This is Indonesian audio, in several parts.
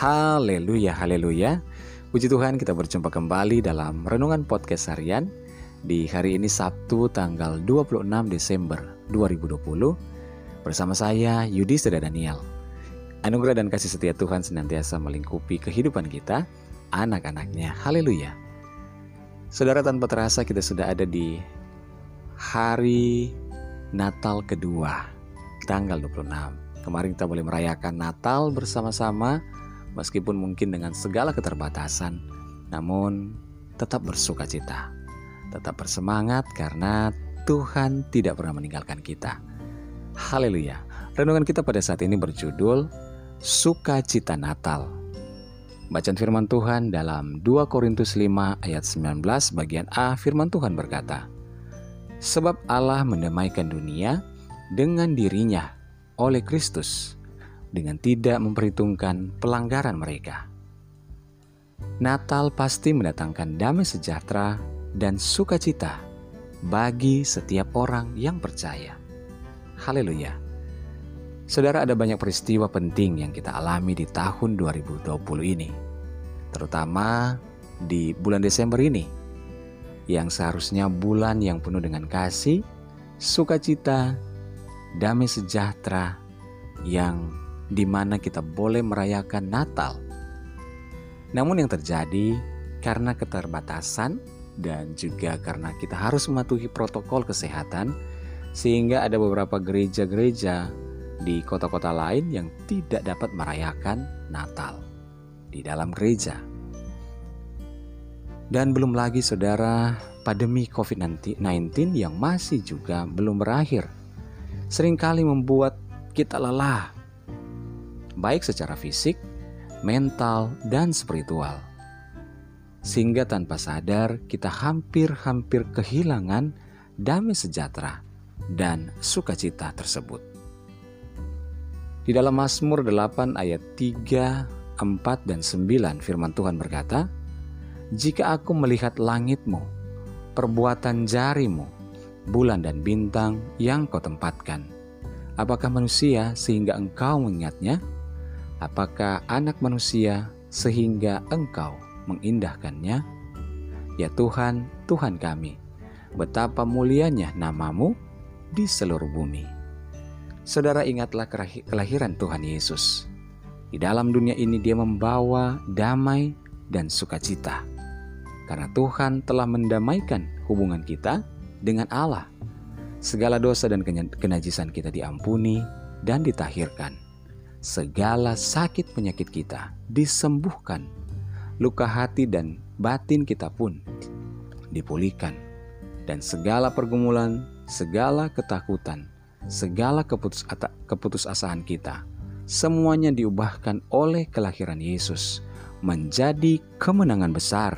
Haleluya, haleluya. Puji Tuhan kita berjumpa kembali dalam Renungan Podcast Harian di hari ini Sabtu tanggal 26 Desember 2020 bersama saya Yudi Seda Daniel. Anugerah dan kasih setia Tuhan senantiasa melingkupi kehidupan kita, anak-anaknya. Haleluya. Saudara tanpa terasa kita sudah ada di hari Natal kedua, tanggal 26. Kemarin kita boleh merayakan Natal bersama-sama meskipun mungkin dengan segala keterbatasan, namun tetap bersuka cita, tetap bersemangat karena Tuhan tidak pernah meninggalkan kita. Haleluya. Renungan kita pada saat ini berjudul Sukacita Natal. Bacaan firman Tuhan dalam 2 Korintus 5 ayat 19 bagian A firman Tuhan berkata, Sebab Allah mendamaikan dunia dengan dirinya oleh Kristus dengan tidak memperhitungkan pelanggaran mereka. Natal pasti mendatangkan damai sejahtera dan sukacita bagi setiap orang yang percaya. Haleluya. Saudara ada banyak peristiwa penting yang kita alami di tahun 2020 ini. Terutama di bulan Desember ini. Yang seharusnya bulan yang penuh dengan kasih, sukacita, damai sejahtera yang di mana kita boleh merayakan Natal. Namun yang terjadi karena keterbatasan dan juga karena kita harus mematuhi protokol kesehatan sehingga ada beberapa gereja-gereja di kota-kota lain yang tidak dapat merayakan Natal di dalam gereja. Dan belum lagi saudara, pandemi COVID-19 yang masih juga belum berakhir. Seringkali membuat kita lelah baik secara fisik, mental, dan spiritual. Sehingga tanpa sadar kita hampir-hampir kehilangan damai sejahtera dan sukacita tersebut. Di dalam Mazmur 8 ayat 3, 4, dan 9 firman Tuhan berkata, Jika aku melihat langitmu, perbuatan jarimu, bulan dan bintang yang kau tempatkan, apakah manusia sehingga engkau mengingatnya? Apakah anak manusia sehingga engkau mengindahkannya? Ya Tuhan, Tuhan kami, betapa mulianya namamu di seluruh bumi. Saudara ingatlah kelahiran Tuhan Yesus. Di dalam dunia ini dia membawa damai dan sukacita. Karena Tuhan telah mendamaikan hubungan kita dengan Allah. Segala dosa dan kenajisan kita diampuni dan ditahirkan segala sakit penyakit kita disembuhkan. Luka hati dan batin kita pun dipulihkan. Dan segala pergumulan, segala ketakutan, segala keputus keputusasaan kita, semuanya diubahkan oleh kelahiran Yesus menjadi kemenangan besar.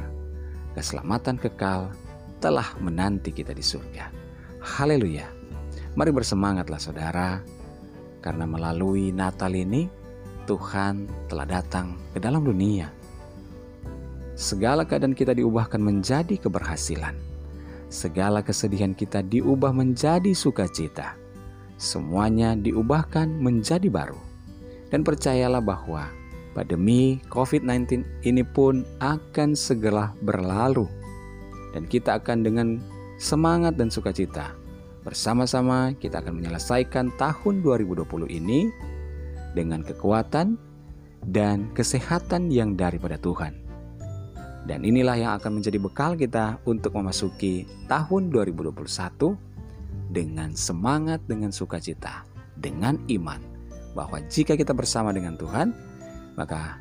Keselamatan kekal telah menanti kita di surga. Haleluya. Mari bersemangatlah saudara karena melalui Natal ini, Tuhan telah datang ke dalam dunia. Segala keadaan kita diubahkan menjadi keberhasilan. Segala kesedihan kita diubah menjadi sukacita. Semuanya diubahkan menjadi baru. Dan percayalah bahwa pandemi COVID-19 ini pun akan segera berlalu. Dan kita akan dengan semangat dan sukacita Bersama-sama kita akan menyelesaikan tahun 2020 ini dengan kekuatan dan kesehatan yang daripada Tuhan. Dan inilah yang akan menjadi bekal kita untuk memasuki tahun 2021 dengan semangat, dengan sukacita, dengan iman bahwa jika kita bersama dengan Tuhan, maka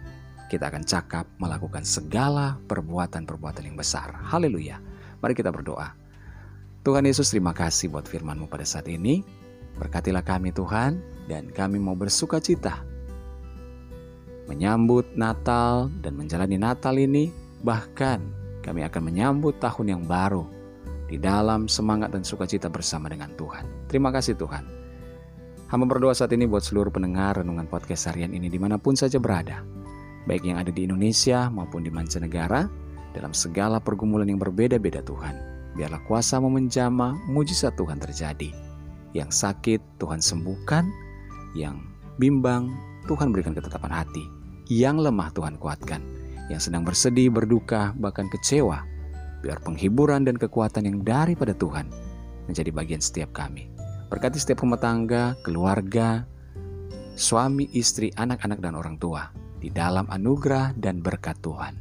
kita akan cakap melakukan segala perbuatan-perbuatan yang besar. Haleluya. Mari kita berdoa. Tuhan Yesus terima kasih buat firman-Mu pada saat ini. Berkatilah kami Tuhan dan kami mau bersuka cita menyambut Natal dan menjalani Natal ini bahkan kami akan menyambut tahun yang baru di dalam semangat dan sukacita bersama dengan Tuhan. Terima kasih Tuhan. Hamba berdoa saat ini buat seluruh pendengar renungan podcast harian ini di mana pun saja berada. Baik yang ada di Indonesia maupun di mancanegara dalam segala pergumulan yang berbeda-beda Tuhan. Biarlah kuasa memenjama mujizat Tuhan terjadi. Yang sakit Tuhan sembuhkan, yang bimbang Tuhan berikan ketetapan hati. yang lemah Tuhan kuatkan, yang sedang bersedih, berduka, bahkan kecewa. Biar penghiburan dan kekuatan yang daripada Tuhan menjadi bagian setiap kami. Berkati setiap rumah tangga, keluarga, suami, istri, anak-anak, dan orang tua di dalam anugerah dan berkat Tuhan.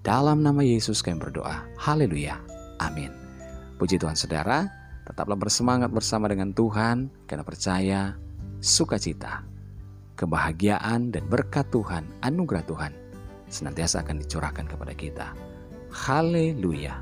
Dalam nama Yesus kami berdoa. Haleluya. Amin. Puji Tuhan saudara, tetaplah bersemangat bersama dengan Tuhan karena percaya sukacita, kebahagiaan dan berkat Tuhan, anugerah Tuhan senantiasa akan dicurahkan kepada kita. Haleluya.